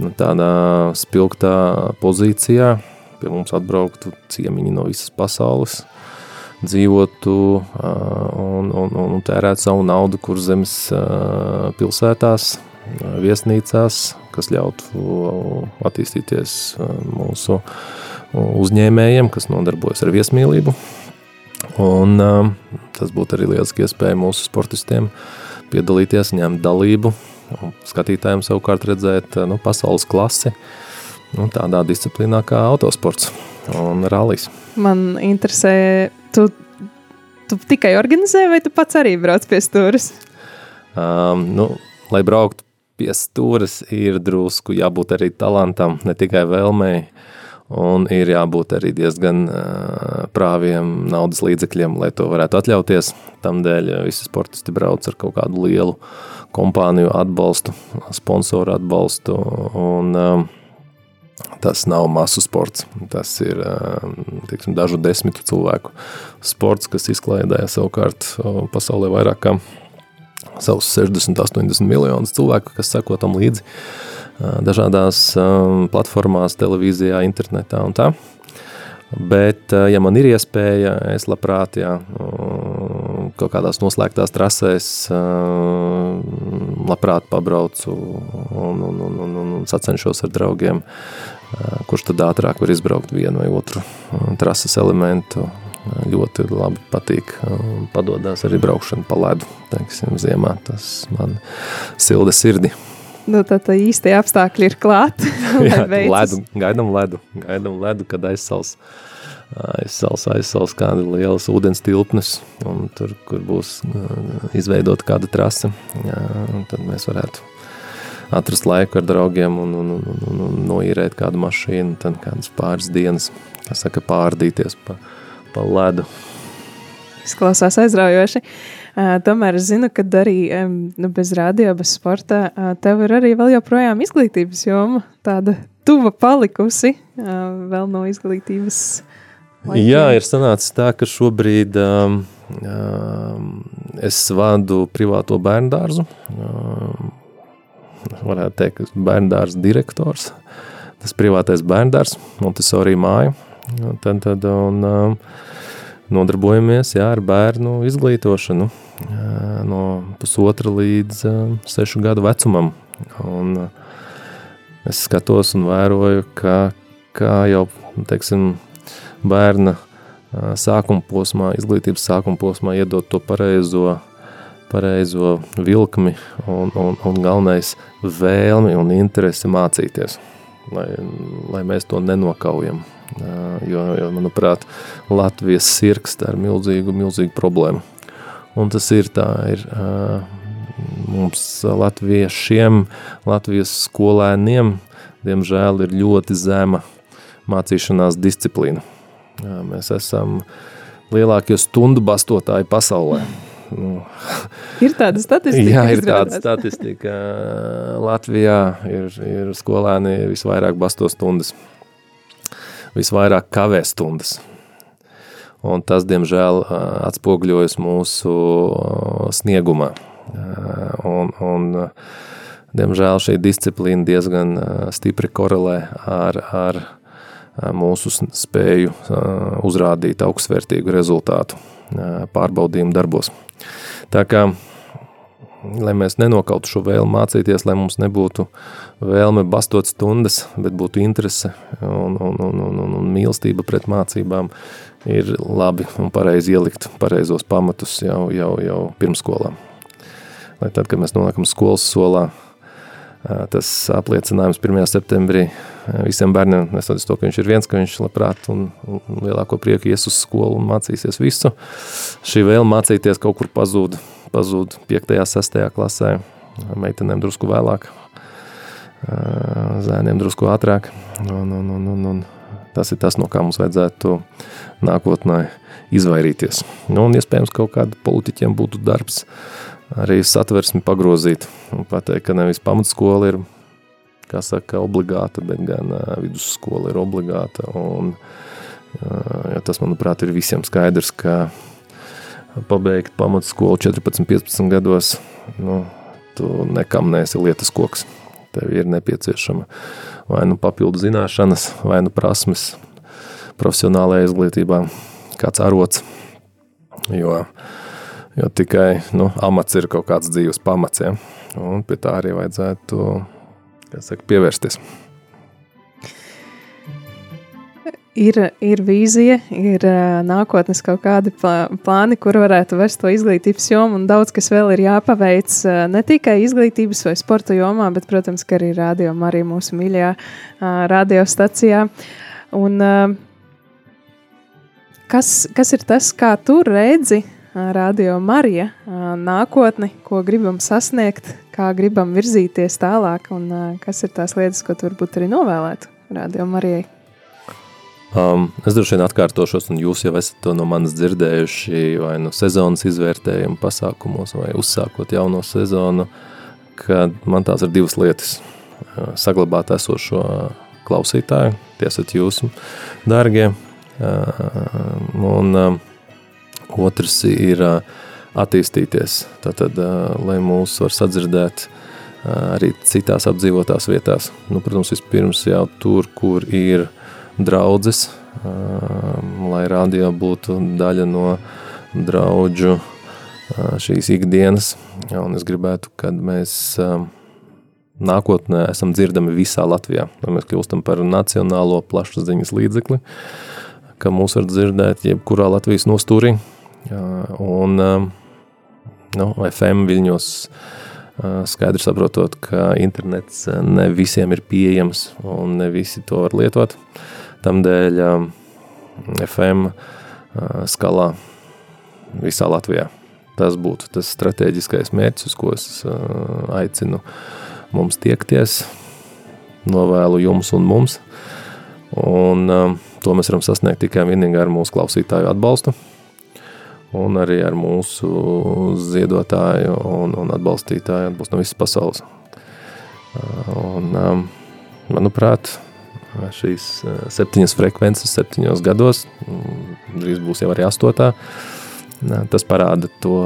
nu, tādā spilgtā pozīcijā, pie mums atbrauktu ciemiņi no visas pasaules, dzīvotu un, un, un tērētu savu naudu, kur zemes pilsētās, viesnīcās, kas ļautu attīstīties mūsu uzņēmējiem, kas nodarbojas ar viesmīlību. Un tas būtu arī lieliski iespēja mūsu sportistiem piedalīties, ņemt dalību, skatītājiem savukārt redzēt nu, pasaules klasi nu, tādā disciplīnā kā autosports un rallies. Man interesē, tu, tu tikai organizē, vai tu pats arī brauc pie stūres? Um, nu, lai brauktu pie stūres, ir drusku jābūt arī talantam, ne tikai vēlmei. Un ir jābūt arī diezgan prāviem naudas līdzekļiem, lai to varētu atļauties. Tādēļ visi sportisti brauc ar kaut kādu lielu kompāniju atbalstu, sponsoru atbalstu. Un, Tas nav masu sports. Tas ir tiksim, dažu desmitu cilvēku sports, kas izklaidē savukārt pasaulē vairāk kā savus 60, 80 miljonus cilvēku, kas seko tam līdzi dažādās platformās, televīzijā, internetā un tā. Bet, ja man ir iespēja, es labprāt, jā, kaut kādās noslēgtās trasēs, labprāt pabraucu un, un, un, un, un sacenšos ar draugiem, kurš tad ātrāk var izbraukt vienu vai otru trases elementu, ļoti labi patīk. Padodas arī braukšana pa ledu. Teiksim, ziemā tas man silda sirdi. Nu, tad īstie apstākļi ir klāt. Jā, ledu, gaidam ledu, gaidam ledu, kad aizsals, aizsals, aizsals kāda lielas ūdens tilpnes, un tur, kur būs izveidota kāda trase, jā, tad mēs varētu atrast laiku ar draugiem un, un, un, un, un noīrēt kādu mašīnu, tad kādas pāris dienas, kā saka, pārdīties pa, pa ledu. Izklausās aizraujoši. Tomēr es zinu, ka arī nu, bez radio, bez sporta, tev ir arī vēl joprojām izglītības joma tāda tuva palikusi vēl no izglītības. Laikiem. Jā, ir sanācis tā, ka šobrīd um, um, es vadu privāto bērnu dārzu. Um, varētu teikt, bērndārs direktors, tas privātais bērndārs, Montesori māja. Tad, tad, un, um, nodarbojamies jā, ar bērnu izglītošanu jā, no pusotra līdz um, sešu gadu vecumam. Un, uh, es skatos un vēroju, ka, kā jau teiksim, bērna uh, sākuma posmā, izglītības sākuma posmā iedot to pareizo pareizo vilkmi un, un, un galvenais vēlmi un interesi mācīties, lai, lai mēs to nenokaujam. Jo, jo, manuprāt, Latvijas sirgs tā ir milzīgu, milzīgu problēmu. Un tas ir tā, ir mums latviešiem, Latvijas skolēniem, diemžēl ir ļoti zema mācīšanās disciplīna. Mēs esam lielākie stundu bastotāji pasaulē. Nu, ir tāda statistika. Jā, ir tāda statistika. Latvijā ir, ir skolēni visvairāk basto stundas, visvairāk kavē stundas. Un tas, diemžēl, atspogļojas mūsu sniegumā. Un, un, diemžēl šī disciplīna diezgan stipri korelē ar, ar mūsu spēju uzrādīt augstsvērtīgu rezultātu pārbaudījumu darbos. Tā kā, lai mēs nenokautu šo vēlmu mācīties, lai mums nebūtu vēlme bastot stundas, bet būtu interese un, un, un, un, un, un mīlestība pret mācībām, ir labi un pareizi ielikt pareizos pamatus jau, jau, jau pirmskolā. Lai tad, kad mēs nonākam skolas solā, tas apliecinājums 1. septembrī visiem bērniem, nesoties to, ka viņš ir viens, ka viņš labprāt un, un lielāko prieku ies uz skolu un mācīsies visu. Šī vēl mācīties kaut kur pazūd, pazūd 5. 6. klasē, meitenēm drusku vēlāk, zēniem drusku ātrāk. Un, un, un, un, un tas ir tas, no kā mums vajadzētu nākotnē izvairīties. Nu, un iespējams kaut kāda politiķiem būtu darbs arī satversmi pagrozīt un pateikt, ka nevis pamatskola ir, kā saka, obligāta, bet gan vidusskola ir obligāta. Un, ja tas, manuprāt, ir visiem skaidrs, ka pabeigt pamatskolu 14, 15 gados, nu, tu nekam neesi lietas koks. Tev ir nepieciešama vai nu papildu zināšanas, vai nu prasmes profesionālajā izglītībā, kāds arots, jo Jo tikai nu, amats ir kaut kāds dzīves pamats. Ja? Un pie tā arī vajadzētu saka, pievērsties. Ir, ir vīzija, ir nākotnes kaut kādi plāni, kur varētu vest to izglītības jomu, un daudz kas vēl ir jāpaveic ne tikai izglītības vai sporta jomā, bet, protams, arī radio, arī mūsu mīļajā radiostacijā. Un, kas, kas ir tas, kā tu redzi Radio Marija nākotni, ko gribam sasniegt, kā gribam virzīties tālāk, un kas ir tās lietas, ko tu varbūt arī novēlētu Radio Marijai? Um, es droši vien atkārtošos, un jūs jau esat to no manis dzirdējuši, vai no sezonas izvērtējuma pasākumos, vai uzsākot jauno sezonu, kad man tās ir divas lietas. Saglabāt esošo klausītāju, tie esat jūs, dārgie, un Otrs ir attīstīties, tātad, lai mūs var sadzirdēt arī citās apdzīvotās vietās. Nu, protams, vispirms jau tur, kur ir draudzes, lai radio būtu daļa no draudžu šīs ikdienas. Un es gribētu, kad mēs nākotnē esam dzirdami visā Latvijā, lai mēs kļūstam par nacionālo plašsaziņas līdzekli, ka mūs var dzirdēt jebkurā Latvijas nostūrī. Un nu, FM viļņos skaidri saprotot, ka internets ne visiem ir pieejams un ne visi to var lietot. Tamdēļ FM skalā visā Latvijā. Tas būtu tas strateģiskais mērķis, uz ko es aicinu mums tiekties, novēlu jums un mums. Un to mēs varam sasniegt tikai vienīgi ar mūsu klausītāju atbalstu un arī ar mūsu ziedotāju un, un atbalstītāju atbalstu no visas pasaules. Un, manuprāt, šīs septiņas frekvences septiņos gados, drīz būs jau arī astotā, tas parāda to,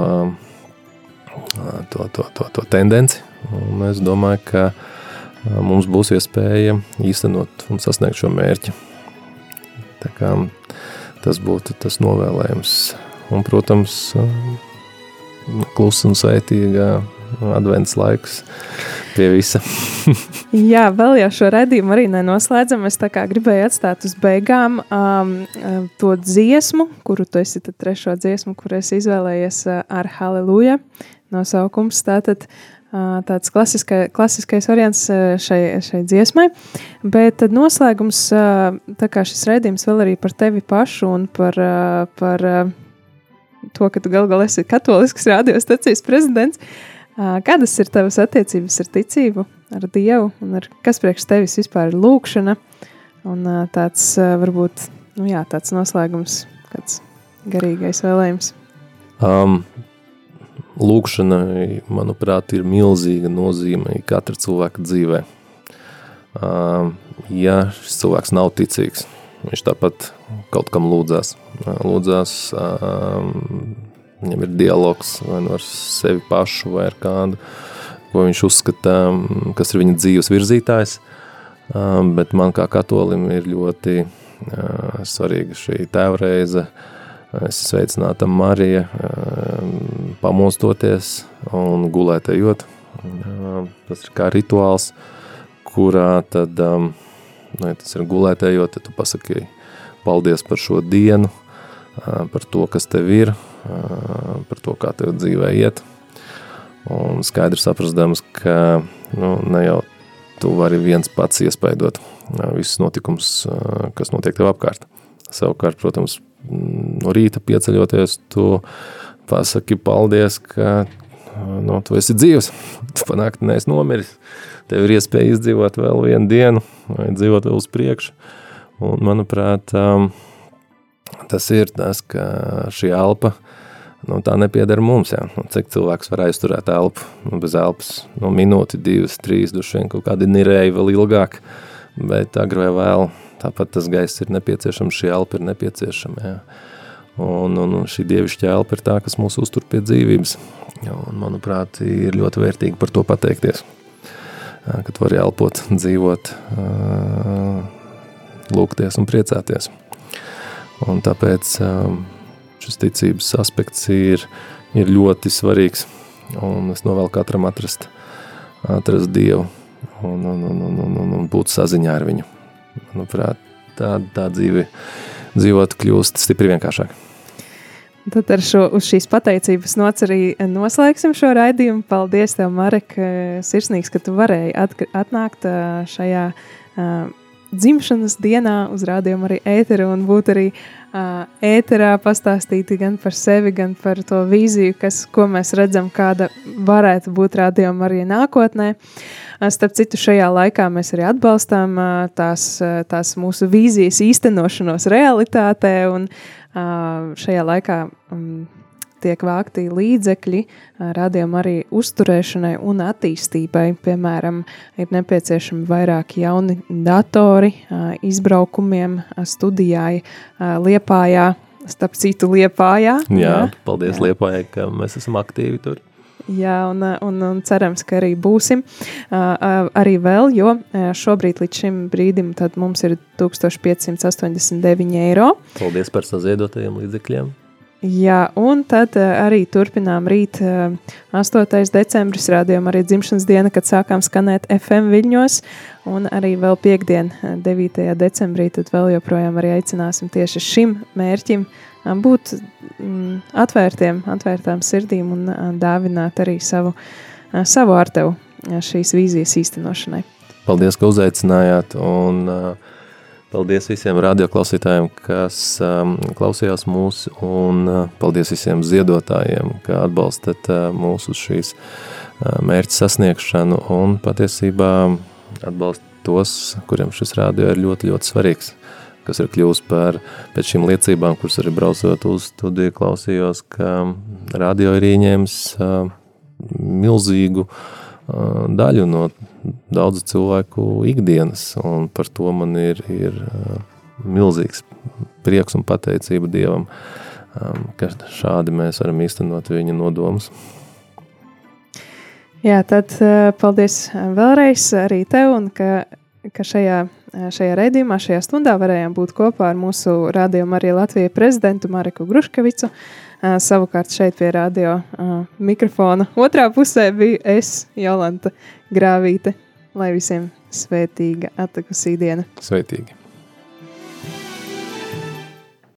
to, to, to, to tendenci. Un es domāju, ka mums būs iespēja īstenot un sasniegt šo mērķi. Tā kā tas būtu tas novēlējums un, protams, klusa un sveitīgā advents laiks pie visa. Jā, vēl jau šo redzējumu arī nenoslēdzam. Es gribēju atstāt uz beigām um, to dziesmu, kuru tu esi trešo dziesmu, kur esi izvēlējies ar Halleluja nosaukums. Tātad uh, tāds klasiskais, klasiskais variants šai, šai dziesmai. Bet tad noslēgums, uh, tā kā šis redzējums vēl arī par tevi pašu un par, uh, par to, ka tu gal galā esi katolisks radiostacijas prezidents. Kādas ir tavas attiecības ar ticību, ar Dievu, un ar, kas priekš tevis vispār ir lūkšana? Un tāds varbūt nu jā, tāds noslēgums, kāds garīgais vēlējums. Um, lūkšanai, manuprāt, ir milzīga nozīme katra cilvēka dzīvē. Um, ja šis cilvēks nav ticīgs, viņš tāpat kaut kam lūdzās. Lūdzās, viņam ir dialogs vai nu ar sevi pašu vai ar kādu, ko viņš uzskata, kas ir viņa dzīves virzītājs. Bet man kā katolim ir ļoti svarīga šī tēvreize, es sveicināta Marija, pamostoties un gulētējot. Tas ir kā rituāls, kurā tad, nu, ja tas ir gulētējot, tad tu pasaki paldies par šo dienu, par to, kas tev ir, par to, kā tev dzīvē iet. Un skaidri saprastams, ka nu, ne jau tu vari viens pats iespaidot visus notikumus, kas notiek tev apkārt. Savukārt, protams, no rīta pieceļoties, tu pasaki paldies, ka nu, tu esi dzīvs, tu panākti neesi nomiris, tev ir iespēja izdzīvot vēl vienu dienu vai dzīvot vēl uz priekšu. Un, manuprāt, tas ir tas, ka šī elpa nu, tā nepieder mums. Jā. Nu, cik cilvēks var aizturēt elpu? Nu, bez elpas nu, minūti, divas, trīs, duši vien kaut kādi nirēji vēl ilgāk. Bet agrāk vai vēl tāpat tas gaiss ir nepieciešams, šī elpa ir nepieciešama. Jā. Un, un šī dievišķa elpa ir tā, kas mūs uztur pie dzīvības. Un, manuprāt, ir ļoti vērtīgi par to pateikties. Kad var elpot, dzīvot, lūgties un priecāties. Un tāpēc um, šis ticības aspekts ir, ir ļoti svarīgs. Un es novēlu katram atrast, atrast Dievu un, un, un, un, un, un būt saziņā ar viņu. Manuprāt, tā, tā dzīve dzīvot kļūst stipri vienkāršāk. Tad ar šo šīs pateicības nots arī noslēgsim šo raidījumu. Paldies, tev, Marek, sirsnīgs, ka tu varēji atnākt šajā dzimšanas dienā uz rādījumu arī ēteru un būt arī uh, ēterā pastāstīti gan par sevi, gan par to vīziju, kas, ko mēs redzam, kāda varētu būt rādījuma arī nākotnē. Uh, starp citu, šajā laikā mēs arī atbalstām uh, tās, uh, tās mūsu vīzijas īstenošanos realitātē un uh, šajā laikā um, tiek vākti līdzekļi radījuma arī uzturēšanai un attīstībai. Piemēram, ir nepieciešami vairāk jauni datori izbraukumiem, studijai Liepājā, starp citu Liepājā. Jā, jā. paldies jā. Liepājai, ka mēs esam aktīvi tur. Jā, un, un, un cerams, ka arī būsim. Uh, arī vēl, jo šobrīd līdz šim brīdim mums ir 1589 eiro. Paldies par saziedotajiem līdzekļiem. Jā, un tad uh, arī turpinām rīt, uh, 8. decembris, rādījām arī dzimšanas diena, kad sākām skanēt FM viļņos, un arī vēl piekdien, 9. decembrī, tad vēl joprojām arī aicināsim tieši šim mērķim būt mm, atvērtiem, atvērtām sirdīm un dāvināt arī savu, savu ar tevu šīs vīzijas īstenošanai. Paldies, ka uzaicinājāt, un uh, Paldies visiem radioklausītājiem, kas um, klausījās mūsu, un uh, paldies visiem ziedotājiem, ka atbalstat uh, mūsu šīs uh, mērķa sasniegšanu, un patiesībā atbalstat tos, kuriem šis radio ir ļoti, ļoti svarīgs, kas ir kļūst par pēc šīm liecībām, kuras arī braucot uz studiju klausījos, ka radio ir ieņēmis uh, milzīgu uh, daļu no daudzu cilvēku ikdienas, un par to man ir, ir milzīgs prieks un pateicība Dievam, ka šādi mēs varam īstenot viņa nodomus. Jā, tad paldies vēlreiz arī tev, un ka, ka šajā, šajā raidījumā, šajā stundā varējām būt kopā ar mūsu rādījumu arī Latvijas prezidentu Mareku Gruškevicu. Savukārt šeit pie radio mikrofona otrā pusē bija es, Jolanta Grāvīte. Lai visiem svētīga atakusī diena. Svētīgi!